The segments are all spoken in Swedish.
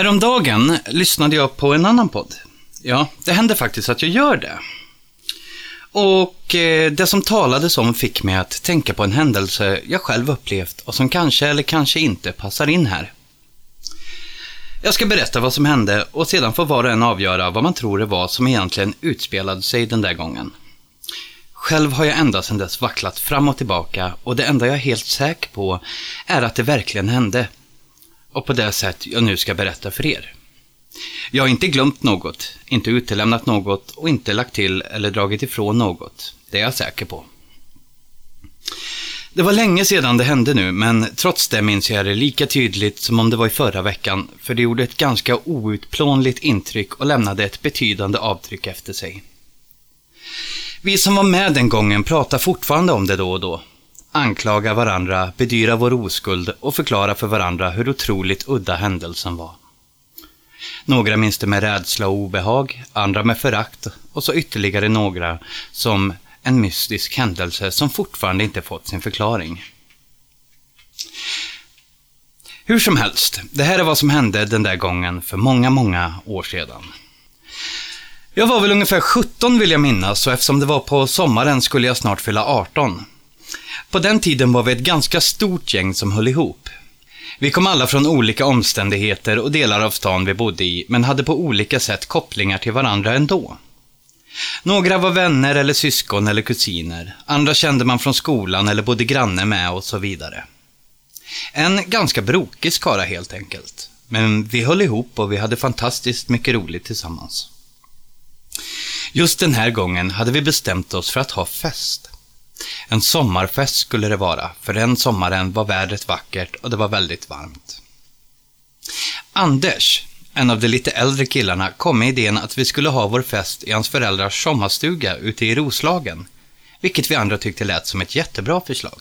Häromdagen lyssnade jag på en annan podd. Ja, det händer faktiskt att jag gör det. Och eh, det som talades om fick mig att tänka på en händelse jag själv upplevt och som kanske eller kanske inte passar in här. Jag ska berätta vad som hände och sedan får var och en avgöra vad man tror det var som egentligen utspelade sig den där gången. Själv har jag ända sedan dess vacklat fram och tillbaka och det enda jag är helt säker på är att det verkligen hände. Och på det sätt jag nu ska berätta för er. Jag har inte glömt något, inte utelämnat något och inte lagt till eller dragit ifrån något. Det är jag säker på. Det var länge sedan det hände nu, men trots det minns jag det lika tydligt som om det var i förra veckan, för det gjorde ett ganska outplånligt intryck och lämnade ett betydande avtryck efter sig. Vi som var med den gången pratar fortfarande om det då och då anklaga varandra, bedyra vår oskuld och förklara för varandra hur otroligt udda händelsen var. Några minns det med rädsla och obehag, andra med förakt och så ytterligare några som en mystisk händelse som fortfarande inte fått sin förklaring. Hur som helst, det här är vad som hände den där gången för många, många år sedan. Jag var väl ungefär 17 vill jag minnas och eftersom det var på sommaren skulle jag snart fylla 18. På den tiden var vi ett ganska stort gäng som höll ihop. Vi kom alla från olika omständigheter och delar av stan vi bodde i, men hade på olika sätt kopplingar till varandra ändå. Några var vänner eller syskon eller kusiner, andra kände man från skolan eller bodde granne med och så vidare. En ganska brokig skara helt enkelt. Men vi höll ihop och vi hade fantastiskt mycket roligt tillsammans. Just den här gången hade vi bestämt oss för att ha fest. En sommarfest skulle det vara, för den sommaren var vädret vackert och det var väldigt varmt. Anders, en av de lite äldre killarna, kom med idén att vi skulle ha vår fest i hans föräldrars sommarstuga ute i Roslagen, vilket vi andra tyckte lät som ett jättebra förslag.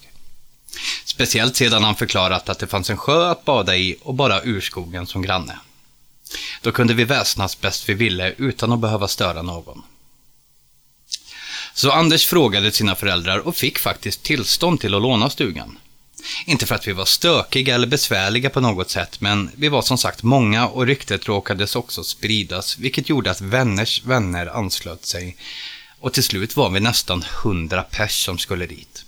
Speciellt sedan han förklarat att det fanns en sjö att bada i och bara urskogen som granne. Då kunde vi väsnas bäst vi ville utan att behöva störa någon. Så Anders frågade sina föräldrar och fick faktiskt tillstånd till att låna stugan. Inte för att vi var stökiga eller besvärliga på något sätt, men vi var som sagt många och ryktet råkades också spridas, vilket gjorde att vänners vänner anslöt sig. Och till slut var vi nästan hundra pers som skulle dit.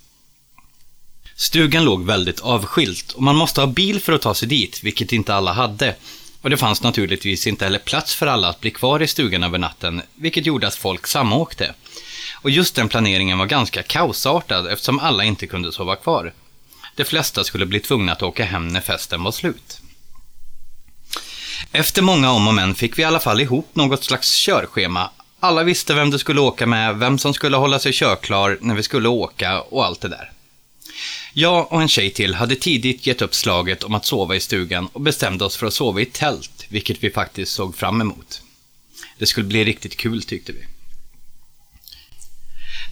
Stugan låg väldigt avskilt och man måste ha bil för att ta sig dit, vilket inte alla hade. Och det fanns naturligtvis inte heller plats för alla att bli kvar i stugan över natten, vilket gjorde att folk samåkte. Och just den planeringen var ganska kaosartad eftersom alla inte kunde sova kvar. De flesta skulle bli tvungna att åka hem när festen var slut. Efter många om och men fick vi i alla fall ihop något slags körschema. Alla visste vem du skulle åka med, vem som skulle hålla sig körklar när vi skulle åka och allt det där. Jag och en tjej till hade tidigt gett upp slaget om att sova i stugan och bestämde oss för att sova i tält, vilket vi faktiskt såg fram emot. Det skulle bli riktigt kul tyckte vi.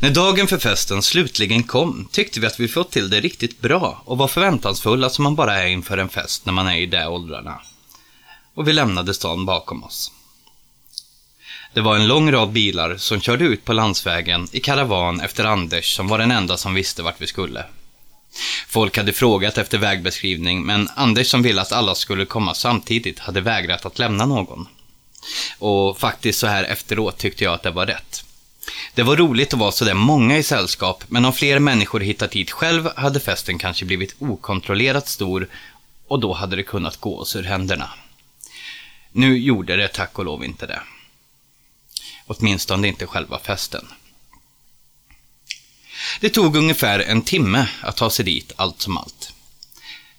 När dagen för festen slutligen kom tyckte vi att vi fått till det riktigt bra och var förväntansfulla som man bara är inför en fest när man är i de åldrarna. Och vi lämnade stan bakom oss. Det var en lång rad bilar som körde ut på landsvägen i karavan efter Anders som var den enda som visste vart vi skulle. Folk hade frågat efter vägbeskrivning, men Anders som ville att alla skulle komma samtidigt hade vägrat att lämna någon. Och faktiskt så här efteråt tyckte jag att det var rätt. Det var roligt att vara sådär många i sällskap, men om fler människor hittat hit själv hade festen kanske blivit okontrollerat stor och då hade det kunnat gå oss ur händerna. Nu gjorde det tack och lov inte det. Åtminstone inte själva festen. Det tog ungefär en timme att ta sig dit, allt som allt.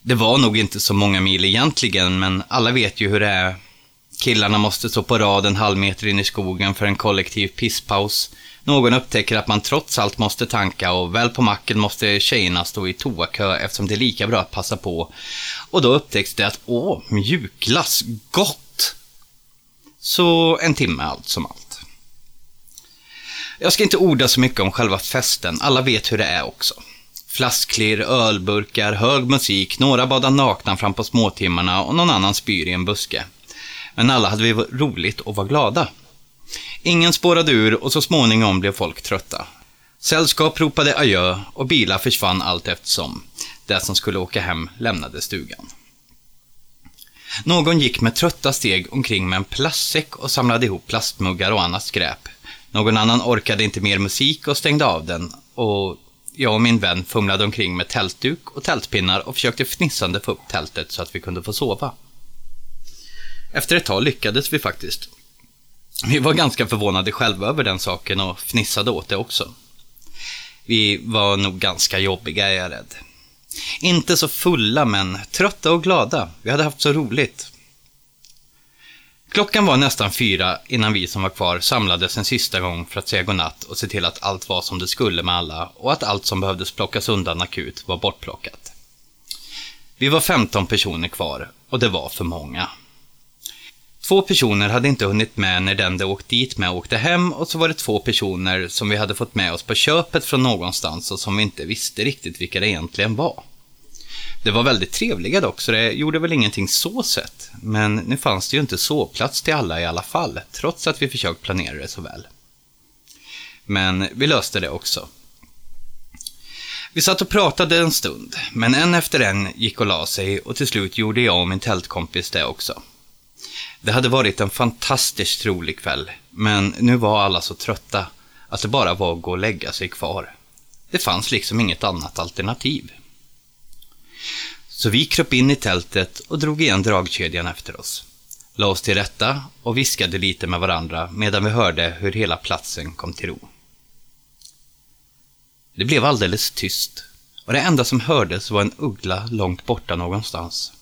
Det var nog inte så många mil egentligen, men alla vet ju hur det är. Killarna måste stå på rad en halv meter in i skogen för en kollektiv pisspaus. Någon upptäcker att man trots allt måste tanka och väl på macken måste tjejerna stå i toakö eftersom det är lika bra att passa på. Och då upptäcks det att, åh, mjukglass, gott! Så en timme allt som allt. Jag ska inte orda så mycket om själva festen, alla vet hur det är också. Flaskklirr, ölburkar, hög musik, några badar nakna fram på småtimmarna och någon annan spyr i en buske. Men alla hade vi roligt och var glada. Ingen spårade ur och så småningom blev folk trötta. Sällskap ropade adjö och bilar försvann allt eftersom. Det som skulle åka hem lämnade stugan. Någon gick med trötta steg omkring med en plastsäck och samlade ihop plastmuggar och annat skräp. Någon annan orkade inte mer musik och stängde av den och jag och min vän fumlade omkring med tältduk och tältpinnar och försökte fnissande få upp tältet så att vi kunde få sova. Efter ett tag lyckades vi faktiskt. Vi var ganska förvånade själva över den saken och fnissade åt det också. Vi var nog ganska jobbiga är jag rädd. Inte så fulla, men trötta och glada. Vi hade haft så roligt. Klockan var nästan fyra innan vi som var kvar samlades en sista gång för att säga godnatt och se till att allt var som det skulle med alla och att allt som behövdes plockas undan akut var bortplockat. Vi var 15 personer kvar och det var för många. Två personer hade inte hunnit med när den de åkt dit med åkte hem och så var det två personer som vi hade fått med oss på köpet från någonstans och som vi inte visste riktigt vilka det egentligen var. Det var väldigt trevliga dock, så det gjorde väl ingenting så sett. Men nu fanns det ju inte sovplats till alla i alla fall, trots att vi försökt planera det så väl. Men vi löste det också. Vi satt och pratade en stund, men en efter en gick och la sig och till slut gjorde jag och min tältkompis det också. Det hade varit en fantastiskt rolig kväll, men nu var alla så trötta att det bara var att gå och lägga sig kvar. Det fanns liksom inget annat alternativ. Så vi kröp in i tältet och drog igen dragkedjan efter oss. La oss till rätta och viskade lite med varandra medan vi hörde hur hela platsen kom till ro. Det blev alldeles tyst och det enda som hördes var en uggla långt borta någonstans.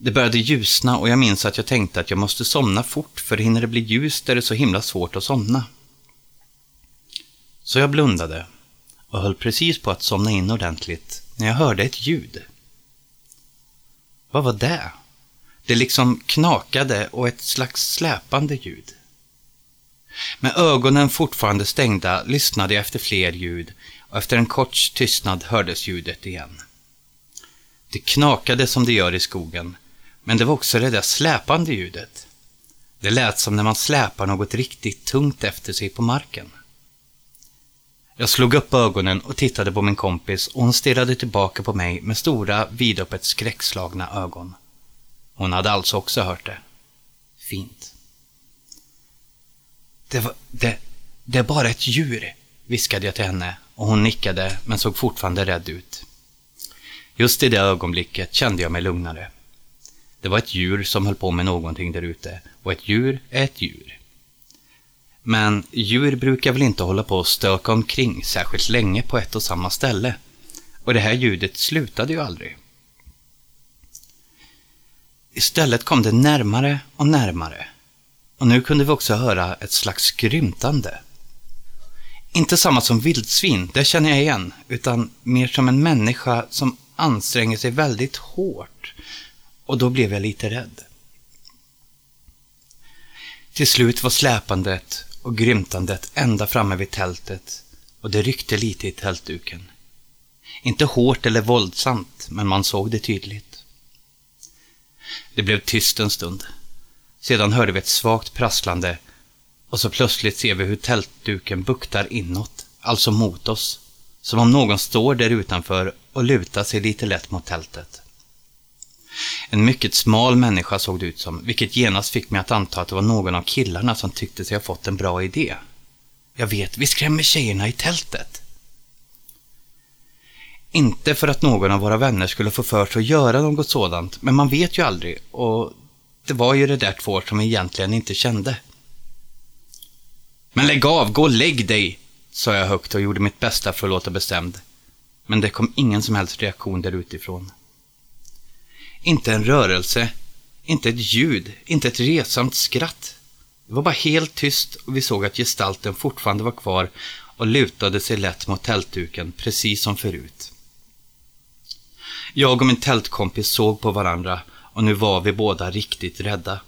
Det började ljusna och jag minns att jag tänkte att jag måste somna fort för hinner det bli ljust är det så himla svårt att somna. Så jag blundade och höll precis på att somna in ordentligt när jag hörde ett ljud. Vad var det? Det liksom knakade och ett slags släpande ljud. Med ögonen fortfarande stängda lyssnade jag efter fler ljud och efter en kort tystnad hördes ljudet igen. Det knakade som det gör i skogen men det var också det där släpande ljudet. Det lät som när man släpar något riktigt tungt efter sig på marken. Jag slog upp ögonen och tittade på min kompis och hon stirrade tillbaka på mig med stora, vidöppet skräckslagna ögon. Hon hade alltså också hört det. Fint. Det, var, det, det är bara ett djur, viskade jag till henne och hon nickade men såg fortfarande rädd ut. Just i det ögonblicket kände jag mig lugnare. Det var ett djur som höll på med någonting där ute. Och ett djur är ett djur. Men djur brukar väl inte hålla på och stöka omkring särskilt länge på ett och samma ställe. Och det här ljudet slutade ju aldrig. Istället kom det närmare och närmare. Och nu kunde vi också höra ett slags grymtande. Inte samma som vildsvin, det känner jag igen, utan mer som en människa som anstränger sig väldigt hårt och då blev jag lite rädd. Till slut var släpandet och grymtandet ända framme vid tältet och det ryckte lite i tältduken. Inte hårt eller våldsamt, men man såg det tydligt. Det blev tyst en stund. Sedan hörde vi ett svagt prasslande och så plötsligt ser vi hur tältduken buktar inåt, alltså mot oss. Som om någon står där utanför och lutar sig lite lätt mot tältet. En mycket smal människa såg det ut som, vilket genast fick mig att anta att det var någon av killarna som tyckte sig ha fått en bra idé. Jag vet, vi skrämmer tjejerna i tältet. Inte för att någon av våra vänner skulle få för sig att göra något sådant, men man vet ju aldrig och det var ju det där två som vi egentligen inte kände. Men lägg av, gå och lägg dig, sa jag högt och gjorde mitt bästa för att låta bestämd. Men det kom ingen som helst reaktion där utifrån. Inte en rörelse, inte ett ljud, inte ett resamt skratt. Det var bara helt tyst och vi såg att gestalten fortfarande var kvar och lutade sig lätt mot tältduken, precis som förut. Jag och min tältkompis såg på varandra och nu var vi båda riktigt rädda.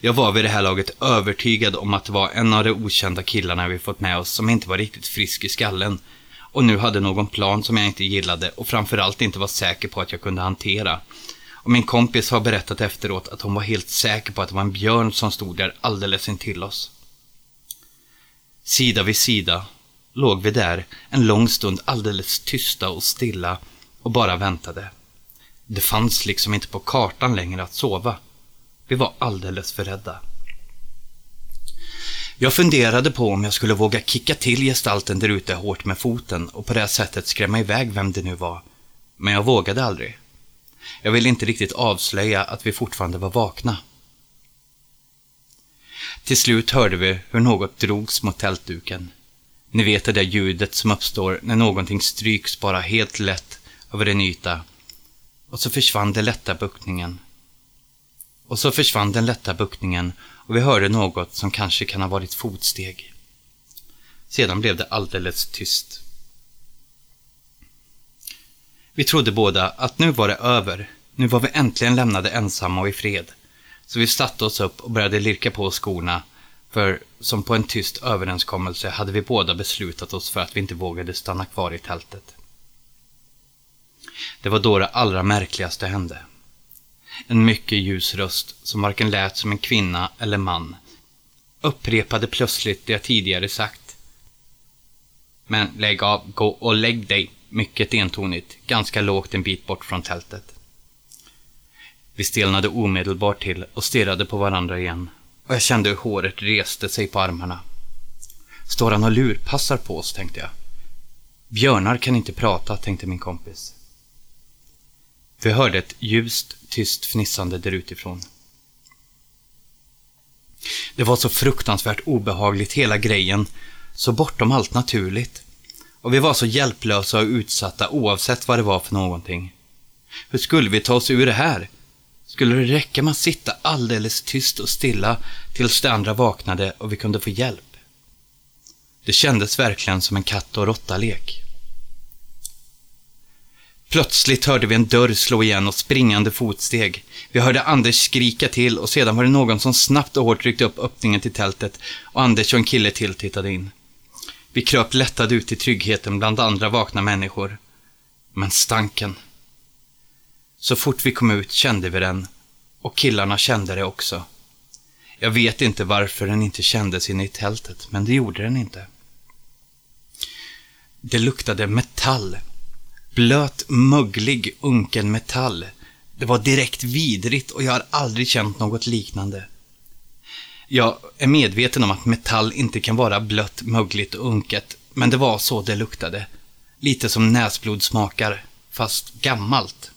Jag var vid det här laget övertygad om att det var en av de okända killarna vi fått med oss som inte var riktigt frisk i skallen och nu hade någon plan som jag inte gillade och framförallt inte var säker på att jag kunde hantera. Och min kompis har berättat efteråt att hon var helt säker på att det var en björn som stod där alldeles intill oss. Sida vid sida låg vi där en lång stund alldeles tysta och stilla och bara väntade. Det fanns liksom inte på kartan längre att sova. Vi var alldeles för rädda. Jag funderade på om jag skulle våga kicka till gestalten där ute hårt med foten och på det sättet skrämma iväg vem det nu var. Men jag vågade aldrig. Jag ville inte riktigt avslöja att vi fortfarande var vakna. Till slut hörde vi hur något drogs mot tältduken. Ni vet det där ljudet som uppstår när någonting stryks bara helt lätt över en yta. Och så försvann den lätta buktningen. Och så försvann den lätta buktningen och vi hörde något som kanske kan ha varit fotsteg. Sedan blev det alldeles tyst. Vi trodde båda att nu var det över. Nu var vi äntligen lämnade ensamma och i fred. Så vi satte oss upp och började lirka på skorna. För som på en tyst överenskommelse hade vi båda beslutat oss för att vi inte vågade stanna kvar i tältet. Det var då det allra märkligaste hände. En mycket ljus röst, som varken lät som en kvinna eller man, upprepade plötsligt det jag tidigare sagt. Men lägg av, gå och lägg dig, mycket entonigt, ganska lågt en bit bort från tältet. Vi stelnade omedelbart till och stirrade på varandra igen, och jag kände hur håret reste sig på armarna. Står han och lurpassar på oss, tänkte jag. Björnar kan inte prata, tänkte min kompis. Vi hörde ett ljust, tyst fnissande därutifrån. Det var så fruktansvärt obehagligt hela grejen, så bortom allt naturligt. Och vi var så hjälplösa och utsatta oavsett vad det var för någonting. Hur skulle vi ta oss ur det här? Skulle det räcka med att sitta alldeles tyst och stilla tills de andra vaknade och vi kunde få hjälp? Det kändes verkligen som en katt och råtta-lek. Plötsligt hörde vi en dörr slå igen och springande fotsteg. Vi hörde Anders skrika till och sedan var det någon som snabbt och hårt ryckte upp öppningen till tältet och Anders och en kille till tittade in. Vi kröp lättade ut i tryggheten bland andra vakna människor. Men stanken. Så fort vi kom ut kände vi den och killarna kände det också. Jag vet inte varför den inte kändes inne i tältet, men det gjorde den inte. Det luktade metall Blöt, möglig, unken metall. Det var direkt vidrigt och jag har aldrig känt något liknande. Jag är medveten om att metall inte kan vara blött, mögligt och unket, men det var så det luktade. Lite som näsblod smakar, fast gammalt.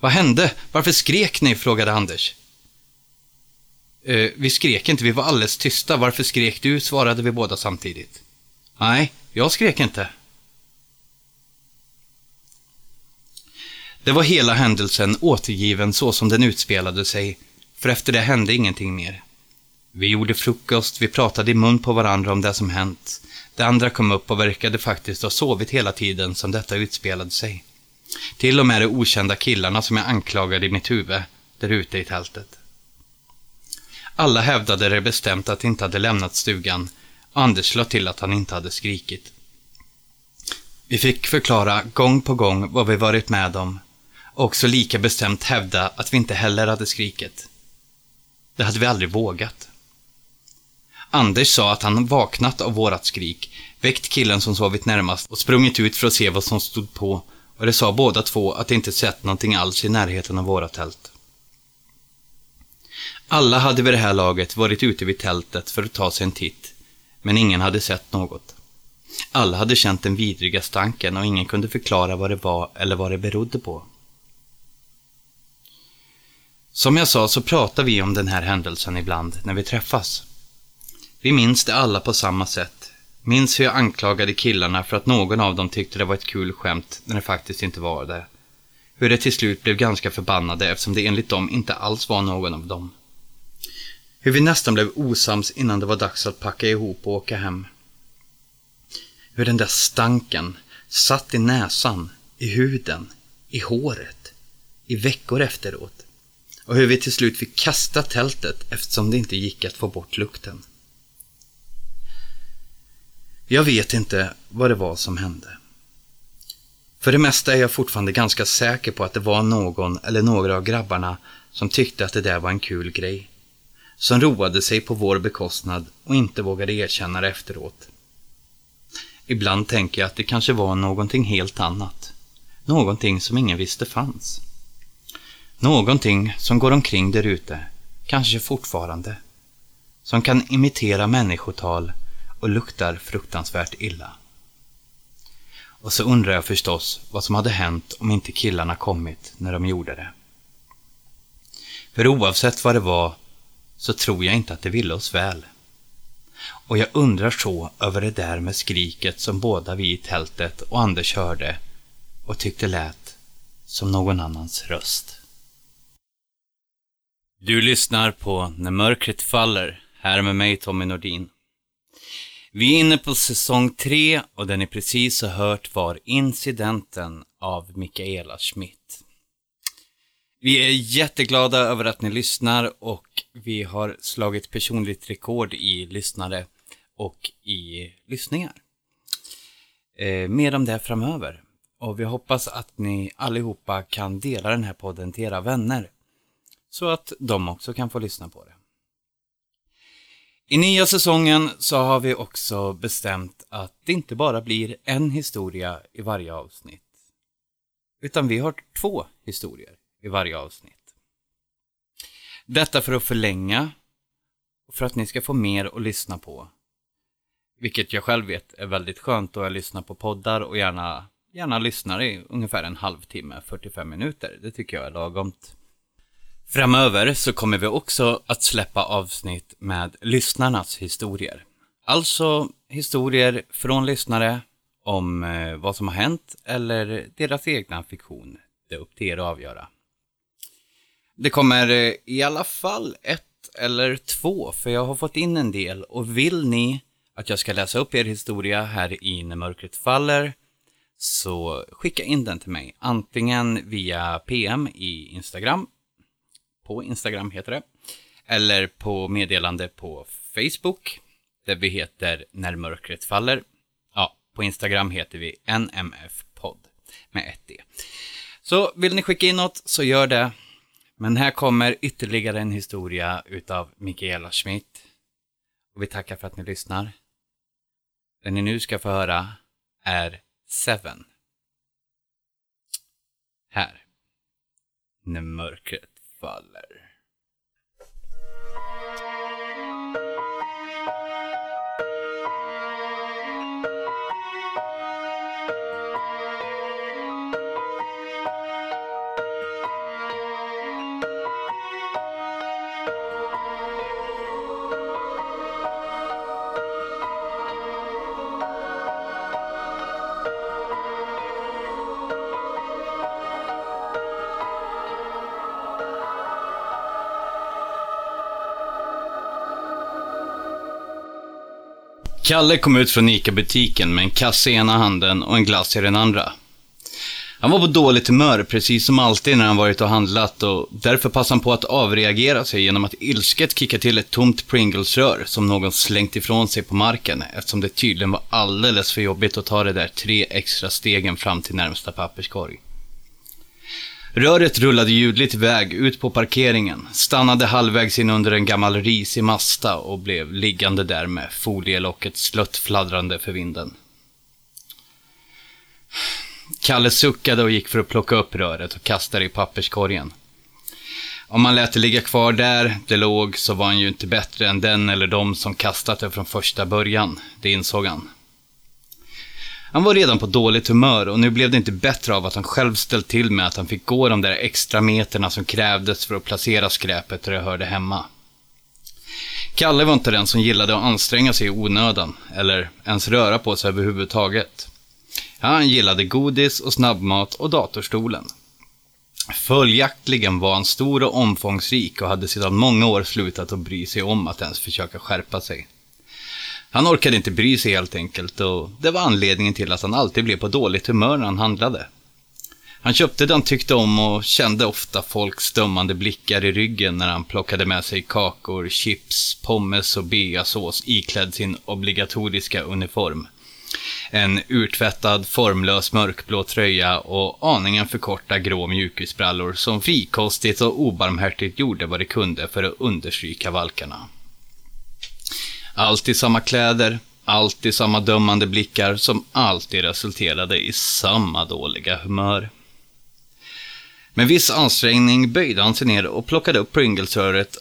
Vad hände? Varför skrek ni? frågade Anders. Eh, vi skrek inte, vi var alldeles tysta. Varför skrek du? svarade vi båda samtidigt. Nej, jag skrek inte. Det var hela händelsen återgiven så som den utspelade sig, för efter det hände ingenting mer. Vi gjorde frukost, vi pratade i mun på varandra om det som hänt. De andra kom upp och verkade faktiskt ha sovit hela tiden som detta utspelade sig. Till och med de okända killarna som jag anklagade i mitt huvud, där ute i tältet. Alla hävdade det bestämt att de inte hade lämnat stugan, och Anders lade till att han inte hade skrikit. Vi fick förklara gång på gång vad vi varit med om, också lika bestämt hävda att vi inte heller hade skrikit. Det hade vi aldrig vågat. Anders sa att han vaknat av vårat skrik, väckt killen som sovit närmast och sprungit ut för att se vad som stod på och det sa båda två att de inte sett någonting alls i närheten av våra tält. Alla hade vid det här laget varit ute vid tältet för att ta sig en titt, men ingen hade sett något. Alla hade känt den vidriga stanken och ingen kunde förklara vad det var eller vad det berodde på. Som jag sa så pratar vi om den här händelsen ibland när vi träffas. Vi minns det alla på samma sätt. Minns hur jag anklagade killarna för att någon av dem tyckte det var ett kul skämt när det faktiskt inte var det. Hur det till slut blev ganska förbannade eftersom det enligt dem inte alls var någon av dem. Hur vi nästan blev osams innan det var dags att packa ihop och åka hem. Hur den där stanken satt i näsan, i huden, i håret, i veckor efteråt och hur vi till slut fick kasta tältet eftersom det inte gick att få bort lukten. Jag vet inte vad det var som hände. För det mesta är jag fortfarande ganska säker på att det var någon eller några av grabbarna som tyckte att det där var en kul grej. Som roade sig på vår bekostnad och inte vågade erkänna det efteråt. Ibland tänker jag att det kanske var någonting helt annat. Någonting som ingen visste fanns. Någonting som går omkring där ute, kanske fortfarande. Som kan imitera människotal och luktar fruktansvärt illa. Och så undrar jag förstås vad som hade hänt om inte killarna kommit när de gjorde det. För oavsett vad det var så tror jag inte att det ville oss väl. Och jag undrar så över det där med skriket som båda vi i tältet och Anders hörde och tyckte lät som någon annans röst. Du lyssnar på När mörkret faller, här med mig Tommy Nordin. Vi är inne på säsong tre och den ni precis har hört var Incidenten av Mikaela Schmidt. Vi är jätteglada över att ni lyssnar och vi har slagit personligt rekord i lyssnare och i lyssningar. Eh, mer om det framöver. Och vi hoppas att ni allihopa kan dela den här podden till era vänner. Så att de också kan få lyssna på det. I nya säsongen så har vi också bestämt att det inte bara blir en historia i varje avsnitt. Utan vi har två historier i varje avsnitt. Detta för att förlänga och för att ni ska få mer att lyssna på. Vilket jag själv vet är väldigt skönt då jag lyssnar på poddar och gärna, gärna lyssnar i ungefär en halvtimme, 45 minuter. Det tycker jag är lagomt. Framöver så kommer vi också att släppa avsnitt med lyssnarnas historier. Alltså historier från lyssnare om eh, vad som har hänt eller deras egna fiktion. Det är upp till er att avgöra. Det kommer eh, i alla fall ett eller två, för jag har fått in en del och vill ni att jag ska läsa upp er historia här i När mörkret faller så skicka in den till mig, antingen via PM i Instagram på Instagram heter det. Eller på meddelande på Facebook, där vi heter När mörkret faller. Ja, på Instagram heter vi NMF-podd med ett D. Så vill ni skicka in något så gör det. Men här kommer ytterligare en historia utav Mikaela Schmidt. Och vi tackar för att ni lyssnar. Det ni nu ska få höra är Seven. Här. När mörkret faller. Kalle kom ut från ICA-butiken med en kasse i ena handen och en glass i den andra. Han var på dåligt humör, precis som alltid när han varit och handlat och därför passade han på att avreagera sig genom att ilsket kicka till ett tomt Pringles-rör som någon slängt ifrån sig på marken eftersom det tydligen var alldeles för jobbigt att ta det där tre extra stegen fram till närmsta papperskorg. Röret rullade ljudligt iväg ut på parkeringen, stannade halvvägs in under en gammal risig masta och blev liggande där med folielocket slött fladdrande för vinden. Kalle suckade och gick för att plocka upp röret och kasta det i papperskorgen. Om man lät det ligga kvar där det låg så var han ju inte bättre än den eller de som kastat det från första början, det insåg han. Han var redan på dåligt humör och nu blev det inte bättre av att han själv ställt till med att han fick gå de där extra meterna som krävdes för att placera skräpet där det hörde hemma. Kalle var inte den som gillade att anstränga sig i onödan, eller ens röra på sig överhuvudtaget. Han gillade godis och snabbmat och datorstolen. Följaktligen var han stor och omfångsrik och hade sedan många år slutat att bry sig om att ens försöka skärpa sig. Han orkade inte bry sig helt enkelt och det var anledningen till att han alltid blev på dåligt humör när han handlade. Han köpte det han tyckte om och kände ofta folks dömande blickar i ryggen när han plockade med sig kakor, chips, pommes och beasås iklädd sin obligatoriska uniform. En urtvättad, formlös mörkblå tröja och aningen för korta grå mjukisbrallor som frikostigt och obarmhärtigt gjorde vad de kunde för att understryka valkarna. Alltid samma kläder, alltid samma dömande blickar som alltid resulterade i samma dåliga humör. Med viss ansträngning böjde han sig ner och plockade upp Pringles-röret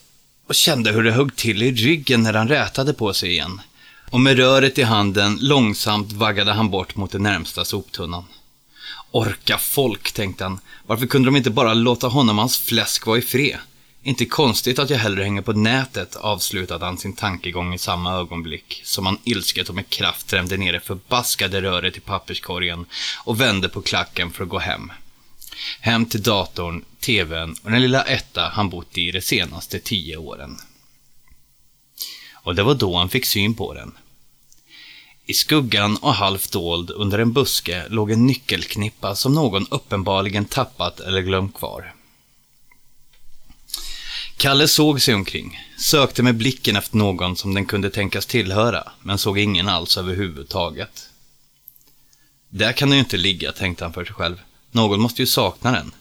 och kände hur det högg till i ryggen när han rätade på sig igen. Och med röret i handen långsamt vaggade han bort mot den närmsta soptunnan. Orka folk, tänkte han. Varför kunde de inte bara låta honom och hans fläsk vara i fred? Inte konstigt att jag hellre hänger på nätet, avslutade han sin tankegång i samma ögonblick som han ilsket och med kraft trämde ner det förbaskade röret i papperskorgen och vände på klacken för att gå hem. Hem till datorn, tvn och den lilla etta han bott i de senaste tio åren. Och det var då han fick syn på den. I skuggan och halvt dold under en buske låg en nyckelknippa som någon uppenbarligen tappat eller glömt kvar. Kalle såg sig omkring, sökte med blicken efter någon som den kunde tänkas tillhöra, men såg ingen alls överhuvudtaget. Där kan den ju inte ligga, tänkte han för sig själv. Någon måste ju sakna den.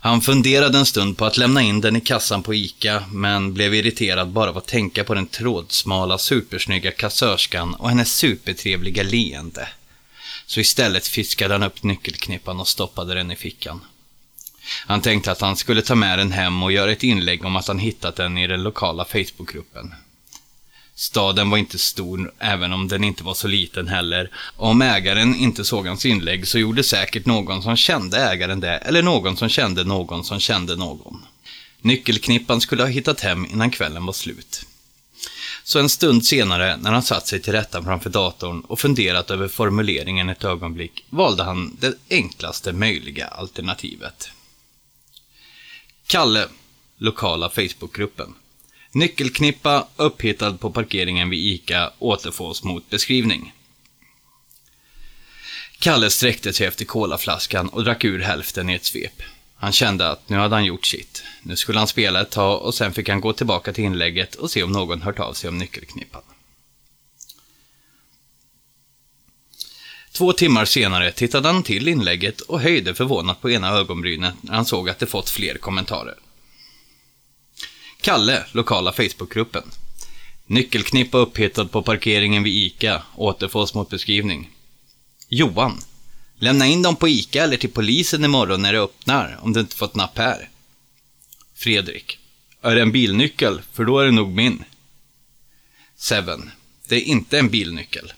Han funderade en stund på att lämna in den i kassan på ICA, men blev irriterad bara av att tänka på den trådsmala, supersnygga kassörskan och hennes supertrevliga leende. Så istället fiskade han upp nyckelknippan och stoppade den i fickan. Han tänkte att han skulle ta med den hem och göra ett inlägg om att han hittat den i den lokala Facebookgruppen. Staden var inte stor, även om den inte var så liten heller. Om ägaren inte såg hans inlägg så gjorde säkert någon som kände ägaren det, eller någon som kände någon som kände någon. Nyckelknippan skulle ha hittat hem innan kvällen var slut. Så en stund senare, när han satt sig till rätta framför datorn och funderat över formuleringen ett ögonblick, valde han det enklaste möjliga alternativet. Kalle, lokala Facebookgruppen. Nyckelknippa upphittad på parkeringen vid ICA återfås mot beskrivning. Kalle sträckte sig efter kolaflaskan och drack ur hälften i ett svep. Han kände att nu hade han gjort sitt. Nu skulle han spela ett tag och sen fick han gå tillbaka till inlägget och se om någon hört av sig om nyckelknippan. Två timmar senare tittade han till inlägget och höjde förvånat på ena ögonbrynet när han såg att det fått fler kommentarer. Kalle, lokala Facebookgruppen. Nyckelknippa upphittad på parkeringen vid ICA, återfås mot beskrivning. Johan. Lämna in dem på ICA eller till polisen imorgon när det öppnar, om du inte fått napp här. Fredrik. Är det en bilnyckel? För då är det nog min. Seven. Det är inte en bilnyckel.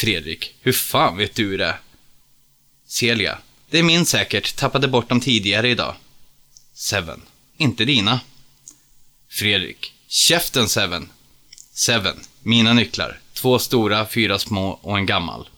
Fredrik. Hur fan vet du det? Celia. Det är min säkert. Tappade bort dem tidigare idag. Seven. Inte dina. Fredrik. Käften Seven. Seven. Mina nycklar. Två stora, fyra små och en gammal.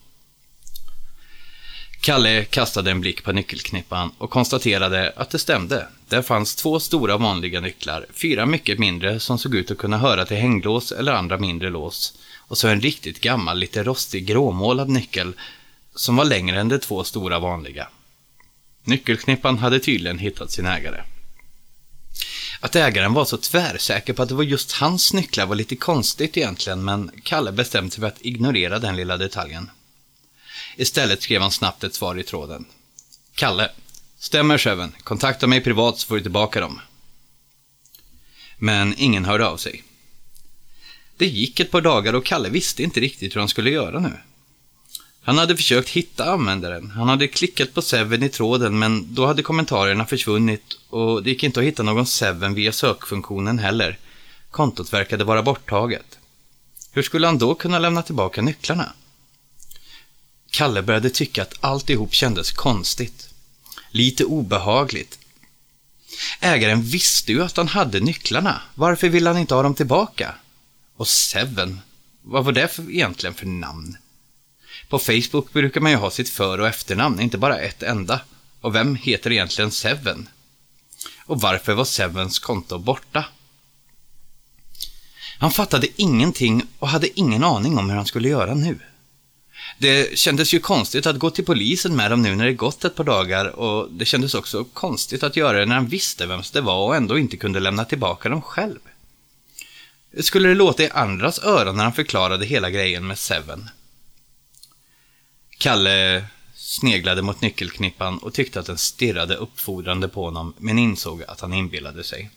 Kalle kastade en blick på nyckelknippan och konstaterade att det stämde. Där fanns två stora vanliga nycklar, fyra mycket mindre som såg ut att kunna höra till hänglås eller andra mindre lås och så en riktigt gammal, lite rostig gråmålad nyckel som var längre än de två stora vanliga. Nyckelknippan hade tydligen hittat sin ägare. Att ägaren var så tvärsäker på att det var just hans nycklar var lite konstigt egentligen, men Kalle bestämde sig för att ignorera den lilla detaljen. Istället skrev han snabbt ett svar i tråden. Kalle. Stämmer Seven. Kontakta mig privat så får du tillbaka dem. Men ingen hörde av sig. Det gick ett par dagar och Kalle visste inte riktigt hur han skulle göra nu. Han hade försökt hitta användaren. Han hade klickat på Seven i tråden men då hade kommentarerna försvunnit och det gick inte att hitta någon Seven via sökfunktionen heller. Kontot verkade vara borttaget. Hur skulle han då kunna lämna tillbaka nycklarna? Kalle började tycka att alltihop kändes konstigt. Lite obehagligt. Ägaren visste ju att han hade nycklarna. Varför ville han inte ha dem tillbaka? Och Seven, vad var det för, egentligen för namn? På Facebook brukar man ju ha sitt för och efternamn, inte bara ett enda. Och vem heter egentligen Seven? Och varför var Sevens konto borta? Han fattade ingenting och hade ingen aning om hur han skulle göra nu. Det kändes ju konstigt att gå till polisen med dem nu när det gått ett par dagar och det kändes också konstigt att göra det när han visste vems det var och ändå inte kunde lämna tillbaka dem själv. Skulle det låta i andras öron när han förklarade hela grejen med Seven? Kalle sneglade mot nyckelknippan och tyckte att den stirrade uppfordrande på honom, men insåg att han inbillade sig.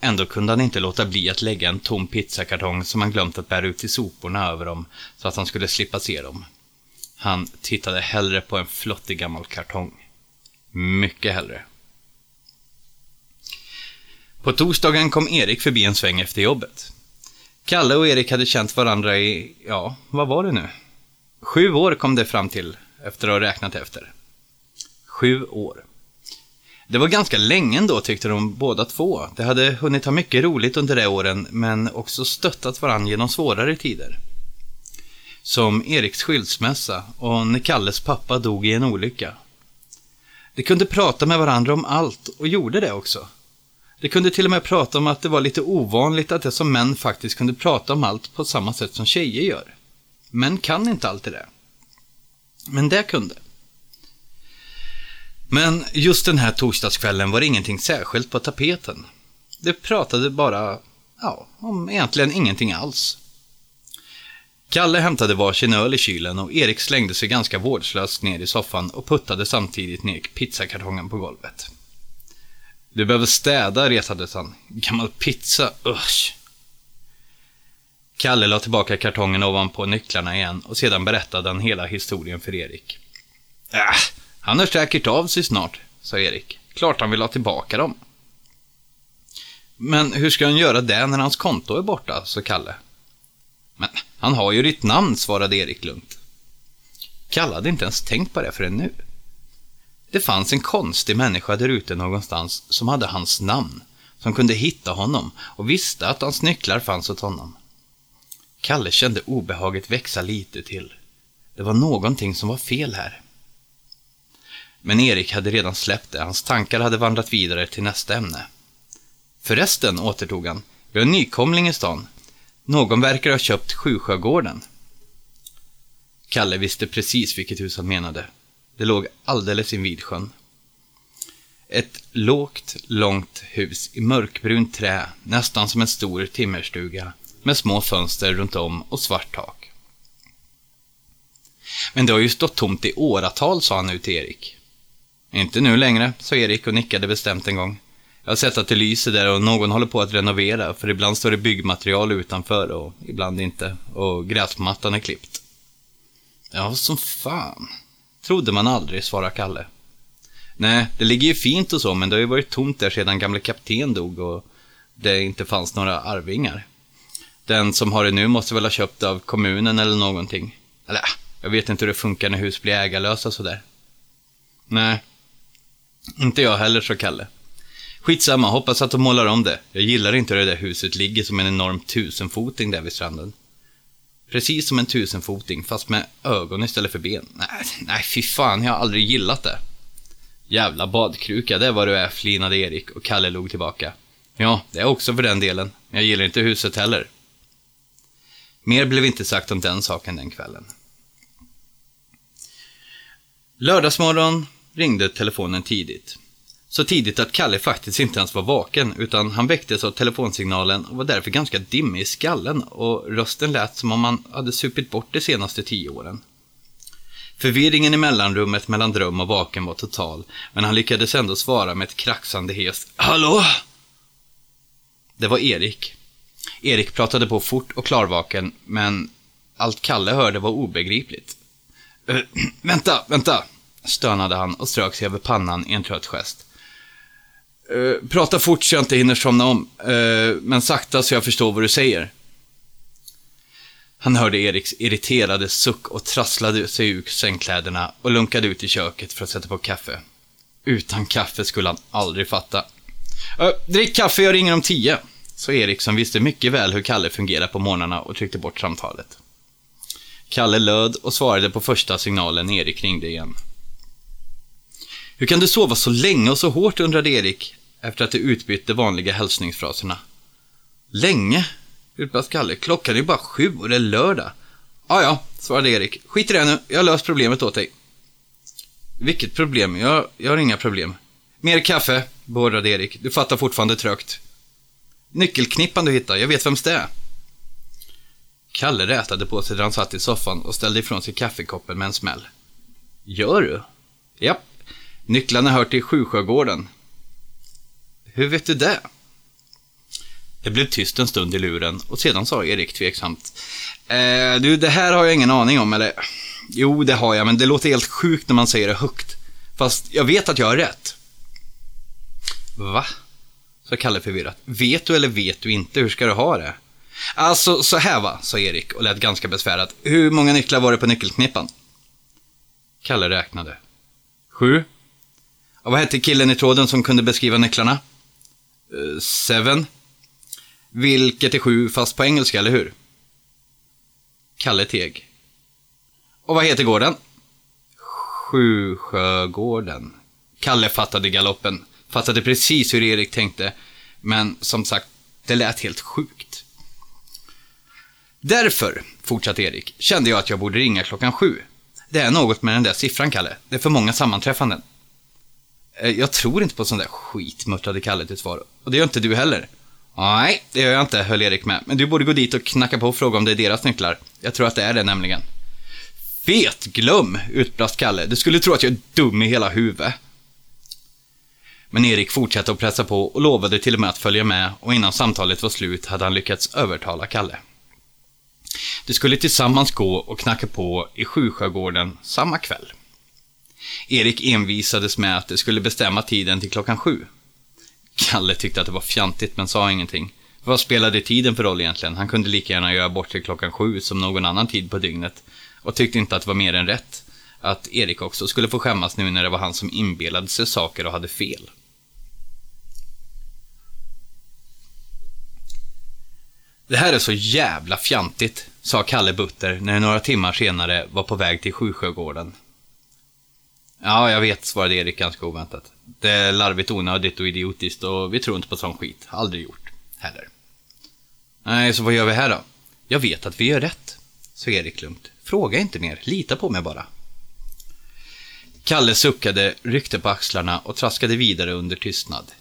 Ändå kunde han inte låta bli att lägga en tom pizzakartong som han glömt att bära ut till soporna över dem, så att han skulle slippa se dem. Han tittade hellre på en flottig gammal kartong. Mycket hellre. På torsdagen kom Erik förbi en sväng efter jobbet. Kalle och Erik hade känt varandra i, ja, vad var det nu? Sju år kom det fram till, efter att ha räknat efter. Sju år. Det var ganska länge ändå tyckte de båda två. De hade hunnit ha mycket roligt under de åren, men också stöttat varandra genom svårare tider. Som Eriks skilsmässa och när Kalles pappa dog i en olycka. De kunde prata med varandra om allt och gjorde det också. De kunde till och med prata om att det var lite ovanligt att det som män faktiskt kunde prata om allt på samma sätt som tjejer gör. Män kan inte alltid det. Men det kunde. Men just den här torsdagskvällen var det ingenting särskilt på tapeten. De pratade bara, ja, om egentligen ingenting alls. Kalle hämtade varsin öl i kylen och Erik slängde sig ganska vårdslöst ner i soffan och puttade samtidigt ner pizzakartongen på golvet. Du behöver städa, retades han. Gammal pizza, usch. Kalle la tillbaka kartongen ovanpå nycklarna igen och sedan berättade han hela historien för Erik. Äh, han hör säkert av sig snart, sa Erik. Klart han vill ha tillbaka dem. Men hur ska han göra det när hans konto är borta, sa Kalle. Men han har ju ditt namn, svarade Erik lugnt. Kalle hade inte ens tänkt på det förrän nu. Det fanns en konstig människa där ute någonstans som hade hans namn, som kunde hitta honom och visste att hans nycklar fanns åt honom. Kalle kände obehaget växa lite till. Det var någonting som var fel här. Men Erik hade redan släppt det, hans tankar hade vandrat vidare till nästa ämne. Förresten, återtog han, vi har en nykomling i stan. Någon verkar ha köpt Sjusjögården. Kalle visste precis vilket hus han menade. Det låg alldeles invid sjön. Ett lågt, långt hus i mörkbrunt trä, nästan som en stor timmerstuga, med små fönster runt om och svart tak. Men det har ju stått tomt i åratal, sa han nu till Erik. Inte nu längre, sa Erik och nickade bestämt en gång. Jag har sett att det lyser där och någon håller på att renovera, för ibland står det byggmaterial utanför och ibland inte, och gräsmattan är klippt. Ja, som fan. Trodde man aldrig, svarade Kalle. Nej, det ligger ju fint och så, men det har ju varit tomt där sedan gamle kapten dog och det inte fanns några arvingar. Den som har det nu måste väl ha köpt av kommunen eller någonting. Eller, jag vet inte hur det funkar när hus blir ägarlösa sådär. Nej, inte jag heller, så Kalle. Skitsamma, hoppas att de målar om det. Jag gillar inte hur det där huset ligger som en enorm tusenfoting där vid stranden. Precis som en tusenfoting, fast med ögon istället för ben. Nej, nej fy fan, jag har aldrig gillat det. Jävla badkruka, det är vad du är, flinade Erik och Kalle log tillbaka. Ja, det är också för den delen. Jag gillar inte huset heller. Mer blev inte sagt om den saken den kvällen. Lördagsmorgon ringde telefonen tidigt. Så tidigt att Kalle faktiskt inte ens var vaken, utan han väcktes av telefonsignalen och var därför ganska dimmig i skallen och rösten lät som om han hade supit bort de senaste tio åren. Förvirringen i mellanrummet mellan dröm och vaken var total, men han lyckades ändå svara med ett kraxande hest ”Hallå?” Det var Erik. Erik pratade på fort och klarvaken, men allt Kalle hörde var obegripligt. Äh, vänta, vänta, stönade han och strök sig över pannan i en trött gest. Uh, prata fort så jag inte hinner somna om, uh, men sakta så jag förstår vad du säger. Han hörde Eriks irriterade suck och trasslade sig ur sängkläderna och lunkade ut i köket för att sätta på kaffe. Utan kaffe skulle han aldrig fatta. Uh, drick kaffe, jag ringer om tio, Så Erik som visste mycket väl hur Kalle fungerar på morgnarna och tryckte bort samtalet. Kalle löd och svarade på första signalen Erik ringde igen. Hur kan du sova så länge och så hårt, undrade Erik, efter att de utbytt de vanliga hälsningsfraserna. Länge? utbrast Kalle. Klockan är bara sju och det är lördag. Ja, ja, svarade Erik. Skit i det nu, jag har löst problemet åt dig. Vilket problem? Jag, jag har inga problem. Mer kaffe, beordrade Erik. Du fattar fortfarande trögt. Nyckelknippan du hittade, jag vet vems det är. Kalle rätade på sig där han satt i soffan och ställde ifrån sig kaffekoppen med en smäll. Gör du? Japp. Nycklarna hör till Sjusjögården. Hur vet du det? Det blev tyst en stund i luren och sedan sa Erik tveksamt. Eh, du, det här har jag ingen aning om, eller? Jo, det har jag, men det låter helt sjukt när man säger det högt. Fast jag vet att jag har rätt. Va? sa Kalle förvirrat. Vet du eller vet du inte? Hur ska du ha det? Alltså, så här va, sa Erik och lät ganska besvärad. Hur många nycklar var det på nyckelknippan? Kalle räknade. Sju. Och vad hette killen i tråden som kunde beskriva nycklarna? Seven. Vilket är sju fast på engelska, eller hur? Kalle teg. Och vad heter gården? Sjusjögården. Kalle fattade galoppen. Fattade precis hur Erik tänkte. Men som sagt, det lät helt sjukt. Därför, fortsatte Erik, kände jag att jag borde ringa klockan sju. Det är något med den där siffran, Kalle. Det är för många sammanträffanden. Eh, jag tror inte på sån där skit, muttrade Kalle till svar. Och det gör inte du heller. Nej, det gör jag inte, höll Erik med. Men du borde gå dit och knacka på och fråga om det är deras nycklar. Jag tror att det är det nämligen. Fet glöm, utbrast Kalle. Du skulle tro att jag är dum i hela huvudet. Men Erik fortsatte att pressa på och lovade till och med att följa med och innan samtalet var slut hade han lyckats övertala Kalle. De skulle tillsammans gå och knacka på i Sjusjögården samma kväll. Erik envisades med att det skulle bestämma tiden till klockan sju. Kalle tyckte att det var fjantigt men sa ingenting. Vad spelade tiden för roll egentligen? Han kunde lika gärna göra bort till klockan sju som någon annan tid på dygnet och tyckte inte att det var mer än rätt att Erik också skulle få skämmas nu när det var han som inbillade sig saker och hade fel. Det här är så jävla fjantigt, sa Kalle Butter när några timmar senare var på väg till Sjusjögården. Ja, jag vet, svarade Erik ganska oväntat. Det är larvigt, onödigt och idiotiskt och vi tror inte på sån skit. Aldrig gjort. Heller. Nej, så vad gör vi här då? Jag vet att vi gör rätt, sa Erik lugnt. Fråga inte mer, lita på mig bara. Kalle suckade, ryckte på axlarna och traskade vidare under tystnad.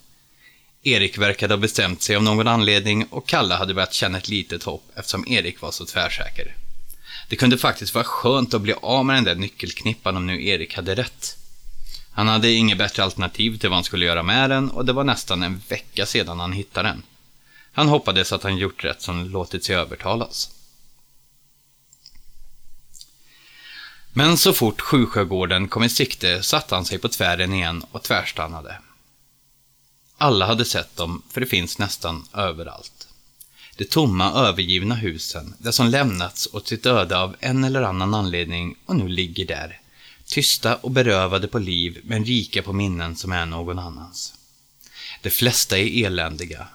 Erik verkade ha bestämt sig av någon anledning och Kalle hade börjat känna ett litet hopp eftersom Erik var så tvärsäker. Det kunde faktiskt vara skönt att bli av med den där nyckelknippan om nu Erik hade rätt. Han hade inget bättre alternativ till vad han skulle göra med den och det var nästan en vecka sedan han hittade den. Han hoppades att han gjort rätt som låtit sig övertalas. Men så fort Sjusjögården kom i sikte satte han sig på tvären igen och tvärstannade. Alla hade sett dem, för det finns nästan överallt. De tomma, övergivna husen, där som lämnats åt sitt öde av en eller annan anledning och nu ligger där. Tysta och berövade på liv, men rika på minnen som är någon annans. De flesta är eländiga.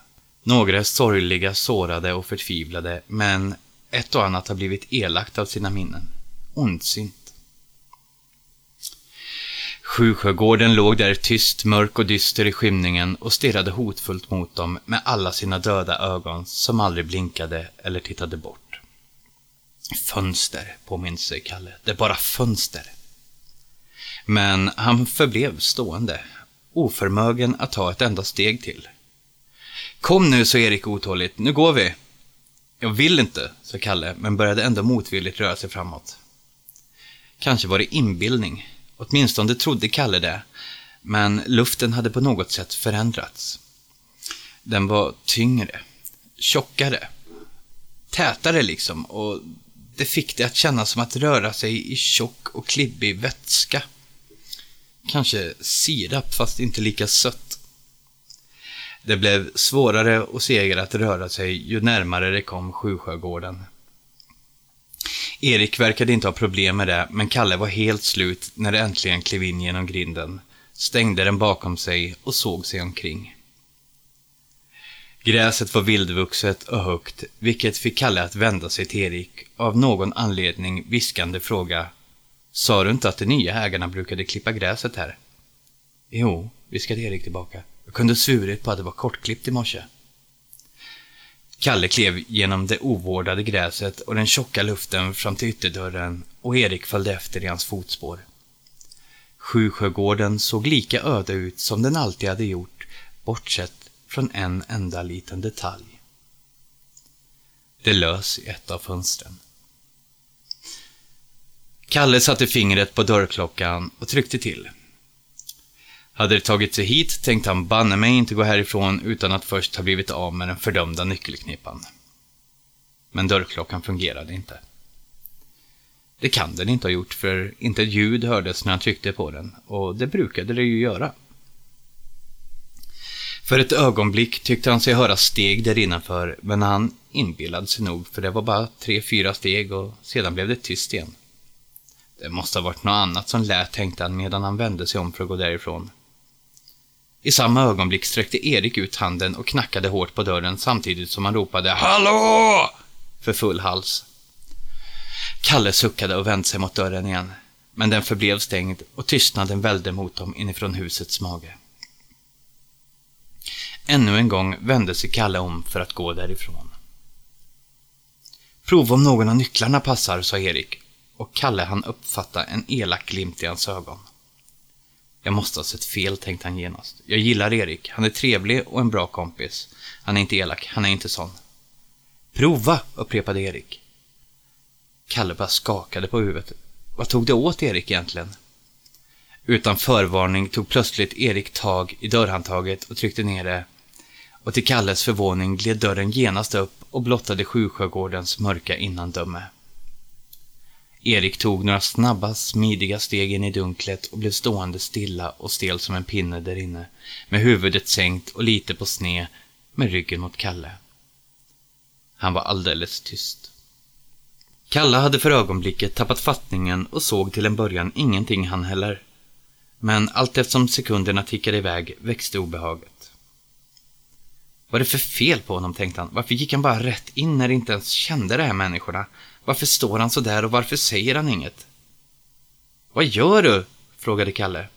Några är sorgliga, sårade och förtvivlade, men ett och annat har blivit elakt av sina minnen. Ondsint. Sjusjögården låg där tyst, mörk och dyster i skymningen och stirrade hotfullt mot dem med alla sina döda ögon som aldrig blinkade eller tittade bort. Fönster, påminns sig Kalle. Det är bara fönster. Men han förblev stående, oförmögen att ta ett enda steg till. Kom nu, sa Erik otåligt. Nu går vi. Jag vill inte, sa Kalle, men började ändå motvilligt röra sig framåt. Kanske var det inbildning. Åtminstone trodde Kalle det. Men luften hade på något sätt förändrats. Den var tyngre, tjockare, tätare liksom och det fick det att kännas som att röra sig i tjock och klibbig vätska. Kanske sirap, fast inte lika sött. Det blev svårare och segare att röra sig ju närmare det kom Sjusjögården. Erik verkade inte ha problem med det, men Kalle var helt slut när det äntligen klev in genom grinden, stängde den bakom sig och såg sig omkring. Gräset var vildvuxet och högt, vilket fick Kalle att vända sig till Erik och av någon anledning viskande fråga Sa du inte att de nya ägarna brukade klippa gräset här? Jo, viskade Erik tillbaka. Jag kunde svurit på att det var kortklippt i morse. Kalle klev genom det ovårdade gräset och den tjocka luften fram till ytterdörren och Erik följde efter i hans fotspår. Sjusjögården såg lika öde ut som den alltid hade gjort, bortsett från en enda liten detalj. Det lös i ett av fönstren. Kalle satte fingret på dörrklockan och tryckte till. Hade det tagit sig hit tänkte han banne mig inte gå härifrån utan att först ha blivit av med den fördömda nyckelknippan. Men dörrklockan fungerade inte. Det kan den inte ha gjort för inte ett ljud hördes när han tryckte på den och det brukade det ju göra. För ett ögonblick tyckte han sig höra steg där innanför men han inbillade sig nog för det var bara tre, fyra steg och sedan blev det tyst igen. Det måste ha varit något annat som lät, tänkte han medan han vände sig om för att gå därifrån. I samma ögonblick sträckte Erik ut handen och knackade hårt på dörren samtidigt som han ropade ”Hallå!” för full hals. Kalle suckade och vände sig mot dörren igen, men den förblev stängd och tystnaden välde mot dem inifrån husets mage. Ännu en gång vände sig Kalle om för att gå därifrån. Prova om någon av nycklarna passar, sa Erik och Kalle han uppfatta en elak glimt i hans ögon. Jag måste ha sett fel, tänkte han genast. Jag gillar Erik. Han är trevlig och en bra kompis. Han är inte elak. Han är inte sån. Prova, upprepade Erik. Kalle bara skakade på huvudet. Vad tog det åt Erik egentligen? Utan förvarning tog plötsligt Erik tag i dörrhandtaget och tryckte ner det. Och till Kalles förvåning gled dörren genast upp och blottade Sjusjögårdens mörka innandöme. Erik tog några snabba, smidiga steg in i dunklet och blev stående stilla och stel som en pinne där inne, med huvudet sänkt och lite på sne, med ryggen mot Kalle. Han var alldeles tyst. Kalle hade för ögonblicket tappat fattningen och såg till en början ingenting han heller. Men allt eftersom sekunderna tickade iväg växte obehaget. Vad är det för fel på honom, tänkte han. Varför gick han bara rätt in när de inte ens kände de här människorna? Varför står han så där och varför säger han inget? Vad gör du? frågade Kalle.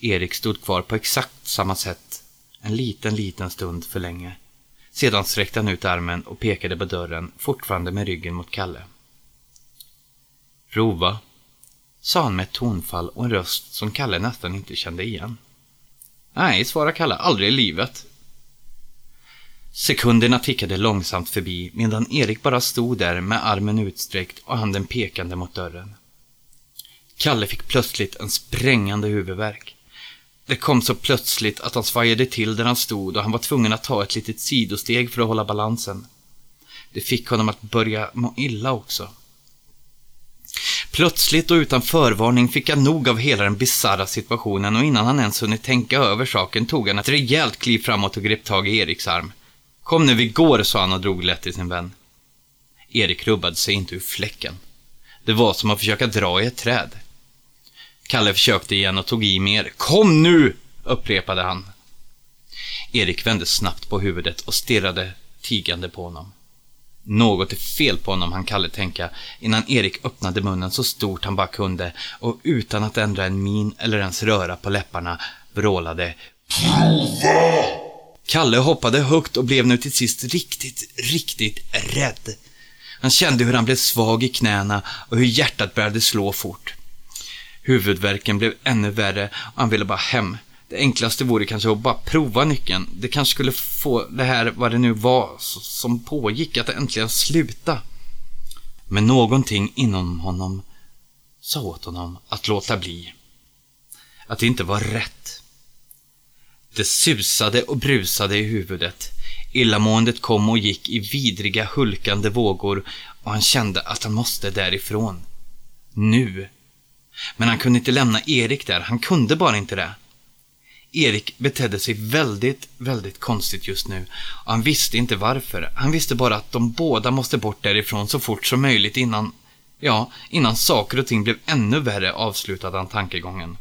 Erik stod kvar på exakt samma sätt en liten, liten stund för länge. Sedan sträckte han ut armen och pekade på dörren, fortfarande med ryggen mot Kalle. Rova, sa han med ett tonfall och en röst som Kalle nästan inte kände igen. Nej, svarade Kalle, aldrig i livet. Sekunderna tickade långsamt förbi medan Erik bara stod där med armen utsträckt och handen pekande mot dörren. Kalle fick plötsligt en sprängande huvudvärk. Det kom så plötsligt att han svajade till där han stod och han var tvungen att ta ett litet sidosteg för att hålla balansen. Det fick honom att börja må illa också. Plötsligt och utan förvarning fick han nog av hela den bisarra situationen och innan han ens hunnit tänka över saken tog han ett rejält kliv framåt och grep tag i Eriks arm. Kom nu, vi går, sa han och drog lätt i sin vän. Erik rubbade sig inte ur fläcken. Det var som att försöka dra i ett träd. Kalle försökte igen och tog i mer. Kom nu! upprepade han. Erik vände snabbt på huvudet och stirrade tigande på honom. Något är fel på honom, han Kalle tänka, innan Erik öppnade munnen så stort han bara kunde och utan att ändra en min eller ens röra på läpparna vrålade Prova! Kalle hoppade högt och blev nu till sist riktigt, riktigt rädd. Han kände hur han blev svag i knäna och hur hjärtat började slå fort. Huvudvärken blev ännu värre och han ville bara hem. Det enklaste vore kanske att bara prova nyckeln. Det kanske skulle få det här, vad det nu var, som pågick, att äntligen sluta. Men någonting inom honom sa åt honom att låta bli. Att det inte var rätt. Det susade och brusade i huvudet. Illamåendet kom och gick i vidriga hulkande vågor och han kände att han måste därifrån. Nu. Men han kunde inte lämna Erik där, han kunde bara inte det. Erik betedde sig väldigt, väldigt konstigt just nu och han visste inte varför. Han visste bara att de båda måste bort därifrån så fort som möjligt innan, ja, innan saker och ting blev ännu värre, avslutade han tankegången.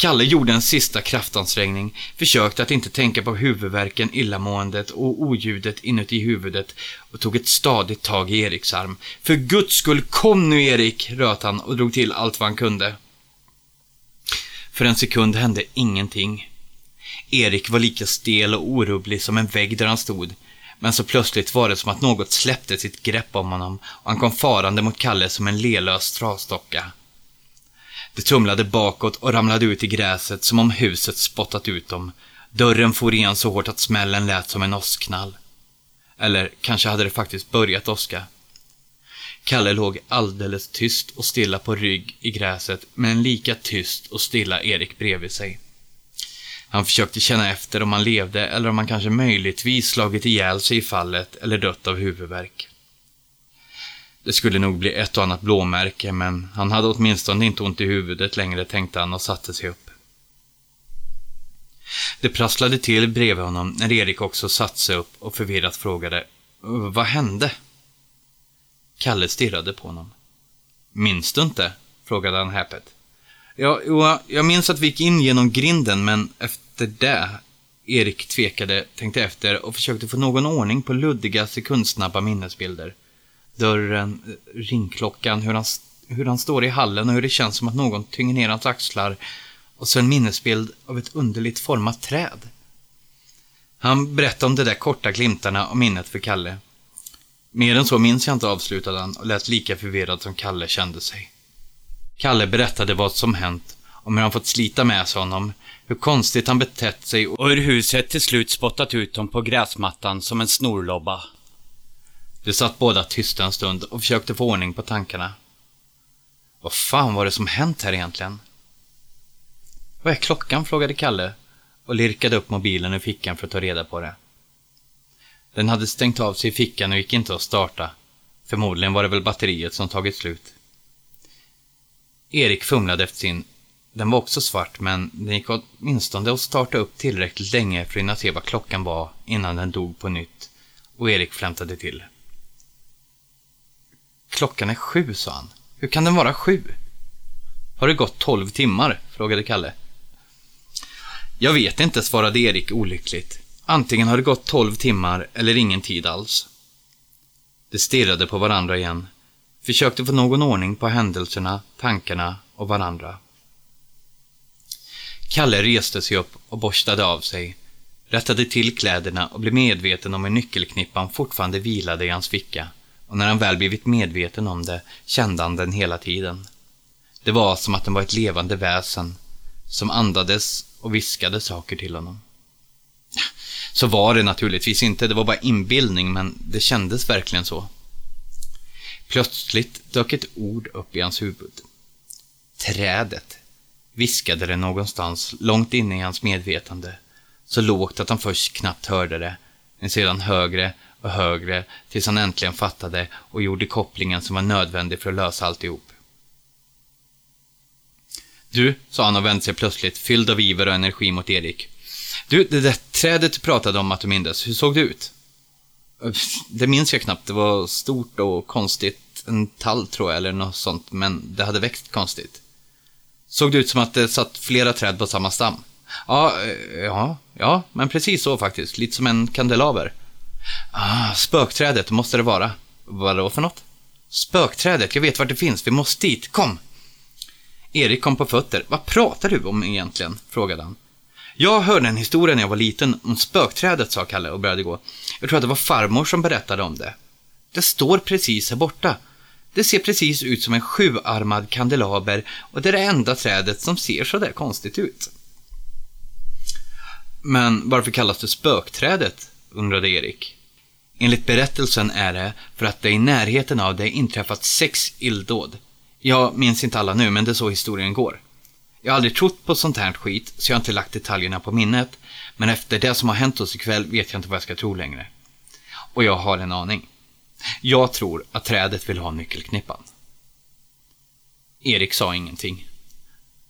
Kalle gjorde en sista kraftansträngning, försökte att inte tänka på huvudvärken, illamåendet och oljudet inuti huvudet och tog ett stadigt tag i Eriks arm. För guds skull, kom nu Erik, röt han och drog till allt vad han kunde. För en sekund hände ingenting. Erik var lika stel och orubblig som en vägg där han stod. Men så plötsligt var det som att något släppte sitt grepp om honom och han kom farande mot Kalle som en lelös trastocka. De tumlade bakåt och ramlade ut i gräset som om huset spottat ut dem. Dörren for igen så hårt att smällen lät som en åskknall. Eller kanske hade det faktiskt börjat åska. Kalle låg alldeles tyst och stilla på rygg i gräset med en lika tyst och stilla Erik bredvid sig. Han försökte känna efter om han levde eller om han kanske möjligtvis slagit ihjäl sig i fallet eller dött av huvudvärk. Det skulle nog bli ett och annat blåmärke, men han hade åtminstone inte ont i huvudet längre, tänkte han och satte sig upp. Det prasslade till bredvid honom när Erik också satte sig upp och förvirrat frågade Vad hände? Kalle stirrade på honom. Minns du inte? frågade han häpet. Ja, jo, jag minns att vi gick in genom grinden, men efter det... Erik tvekade, tänkte efter och försökte få någon ordning på luddiga, sekundsnabba minnesbilder. Dörren, eh, ringklockan, hur han, hur han står i hallen och hur det känns som att någon tynger ner hans axlar. Och så en minnesbild av ett underligt format träd. Han berättade om de där korta glimtarna av minnet för Kalle. Mer än så minns jag inte, avslutade han och lät lika förvirrad som Kalle kände sig. Kalle berättade vad som hänt, om hur han fått slita med sig honom, hur konstigt han betett sig och hur huset till slut spottat ut honom på gräsmattan som en snorlobba. De satt båda tysta en stund och försökte få ordning på tankarna. Vad fan var det som hänt här egentligen? Vad är klockan? frågade Kalle och lirkade upp mobilen ur fickan för att ta reda på det. Den hade stängt av sig i fickan och gick inte att starta. Förmodligen var det väl batteriet som tagit slut. Erik fumlade efter sin. Den var också svart, men den gick åtminstone att starta upp tillräckligt länge för att hinna se vad klockan var innan den dog på nytt. Och Erik flämtade till. Klockan är sju, sa han. Hur kan den vara sju? Har det gått tolv timmar? frågade Kalle. Jag vet inte, svarade Erik olyckligt. Antingen har det gått tolv timmar eller ingen tid alls. De stirrade på varandra igen. Försökte få någon ordning på händelserna, tankarna och varandra. Kalle reste sig upp och borstade av sig, rättade till kläderna och blev medveten om hur nyckelknippan fortfarande vilade i hans ficka. Och när han väl blivit medveten om det kände han den hela tiden. Det var som att den var ett levande väsen som andades och viskade saker till honom. Så var det naturligtvis inte, det var bara inbildning, men det kändes verkligen så. Plötsligt dök ett ord upp i hans huvud. Trädet, viskade det någonstans långt inne i hans medvetande. Så lågt att han först knappt hörde det, men sedan högre och högre tills han äntligen fattade och gjorde kopplingen som var nödvändig för att lösa alltihop. Du, sa han och vände sig plötsligt, fylld av iver och energi mot Erik. Du, det där trädet du pratade om att du mindes, hur såg det ut? Det minns jag knappt, det var stort och konstigt. En tall tror jag, eller något sånt, men det hade växt konstigt. Såg det ut som att det satt flera träd på samma stam? Ja, eh, ja, ja, men precis så faktiskt. Lite som en kandelaber. Ah, spökträdet måste det vara. Vad då för något? Spökträdet, jag vet vart det finns. Vi måste dit. Kom! Erik kom på fötter. Vad pratar du om egentligen? frågade han. Jag hörde en historia när jag var liten om spökträdet, sa Kalle och började gå. Jag tror att det var farmor som berättade om det. Det står precis här borta. Det ser precis ut som en sjuarmad kandelaber och det är det enda trädet som ser sådär konstigt ut. Men varför kallas det spökträdet? undrade Erik. Enligt berättelsen är det för att det i närheten av det inträffat sex illdåd. Jag minns inte alla nu, men det är så historien går. Jag har aldrig trott på sånt här skit, så jag har inte lagt detaljerna på minnet. Men efter det som har hänt oss ikväll vet jag inte vad jag ska tro längre. Och jag har en aning. Jag tror att trädet vill ha nyckelknippan. Erik sa ingenting.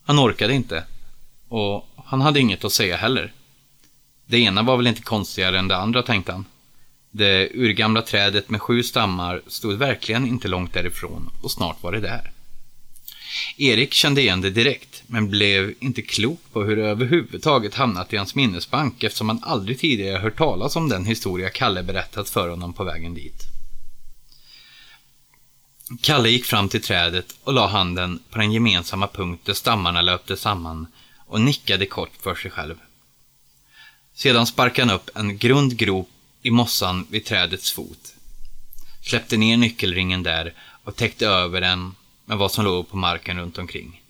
Han orkade inte. Och han hade inget att säga heller. Det ena var väl inte konstigare än det andra, tänkte han. Det urgamla trädet med sju stammar stod verkligen inte långt därifrån och snart var det där. Erik kände igen det direkt, men blev inte klok på hur det överhuvudtaget hamnat i hans minnesbank eftersom han aldrig tidigare hört talas om den historia Kalle berättat för honom på vägen dit. Kalle gick fram till trädet och la handen på den gemensamma punkt där stammarna löpte samman och nickade kort för sig själv. Sedan sparkade han upp en grund grop i mossan vid trädets fot, släppte ner nyckelringen där och täckte över den med vad som låg på marken runt omkring.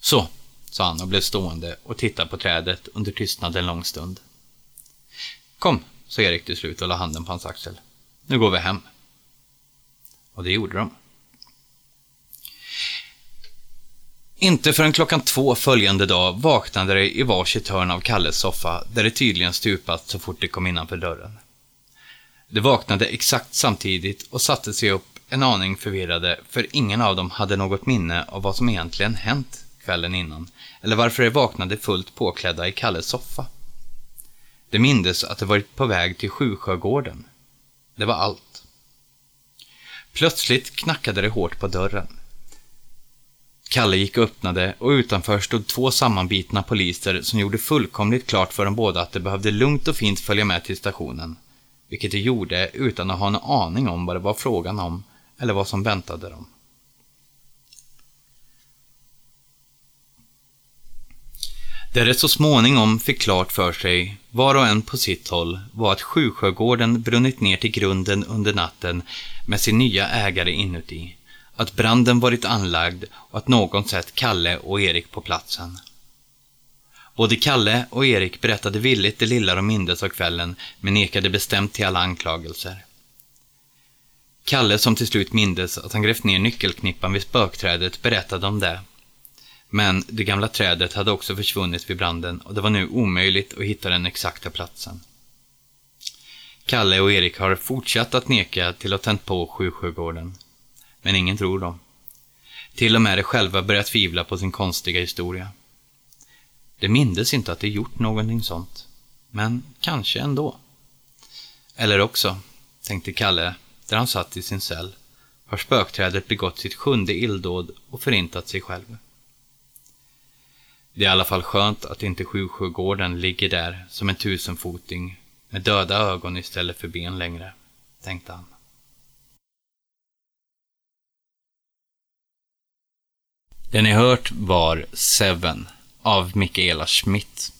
Så, sa han och blev stående och tittade på trädet under tystnad en lång stund. Kom, sa Erik till slut och la handen på hans axel. Nu går vi hem. Och det gjorde de. Inte förrän klockan två följande dag vaknade de i varsitt hörn av Kalles soffa, där det tydligen stupat så fort de kom innanför dörren. De vaknade exakt samtidigt och satte sig upp en aning förvirrade, för ingen av dem hade något minne av vad som egentligen hänt kvällen innan, eller varför de vaknade fullt påklädda i Kalles soffa. De mindes att de varit på väg till Sjusjögården. Det var allt. Plötsligt knackade det hårt på dörren. Kalle gick och öppnade och utanför stod två sammanbitna poliser som gjorde fullkomligt klart för dem båda att de behövde lugnt och fint följa med till stationen. Vilket de gjorde utan att ha en aning om vad det var frågan om eller vad som väntade dem. Det de så småningom fick klart för sig, var och en på sitt håll, var att Sjusjögården brunnit ner till grunden under natten med sin nya ägare inuti. Att branden varit anlagd och att någon sett Kalle och Erik på platsen. Både Kalle och Erik berättade villigt det lilla de mindes av kvällen, men nekade bestämt till alla anklagelser. Kalle, som till slut mindes att han grävt ner nyckelknippan vid spökträdet, berättade om det. Men det gamla trädet hade också försvunnit vid branden och det var nu omöjligt att hitta den exakta platsen. Kalle och Erik har fortsatt att neka till att ha tänt på Sjusjögården. Men ingen tror dem. Till och med de själva börjar tvivla på sin konstiga historia. De mindes inte att de gjort någonting sånt. Men kanske ändå. Eller också, tänkte Kalle, där han satt i sin cell, har spökträdet begått sitt sjunde illdåd och förintat sig själv. Det är i alla fall skönt att inte Sjusjögården ligger där som en tusenfoting med döda ögon istället för ben längre, tänkte han. Det ni hört var Seven av Mikaela Schmidt.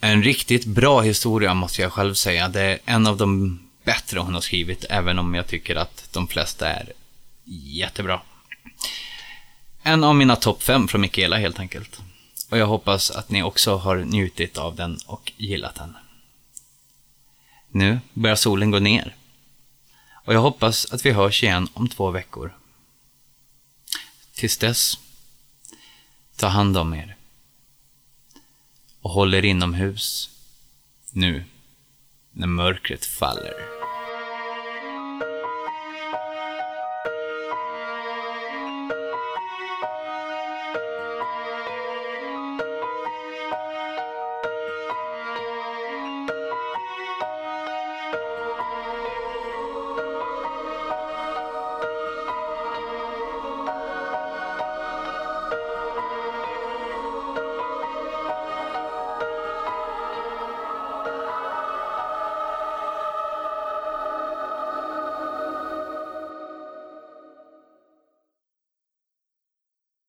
En riktigt bra historia måste jag själv säga. Det är en av de bättre hon har skrivit, även om jag tycker att de flesta är jättebra. En av mina topp fem från Mikaela helt enkelt. Och jag hoppas att ni också har njutit av den och gillat den. Nu börjar solen gå ner. Och jag hoppas att vi hörs igen om två veckor. Tills dess, ta hand om er. Och håll er inomhus. Nu, när mörkret faller.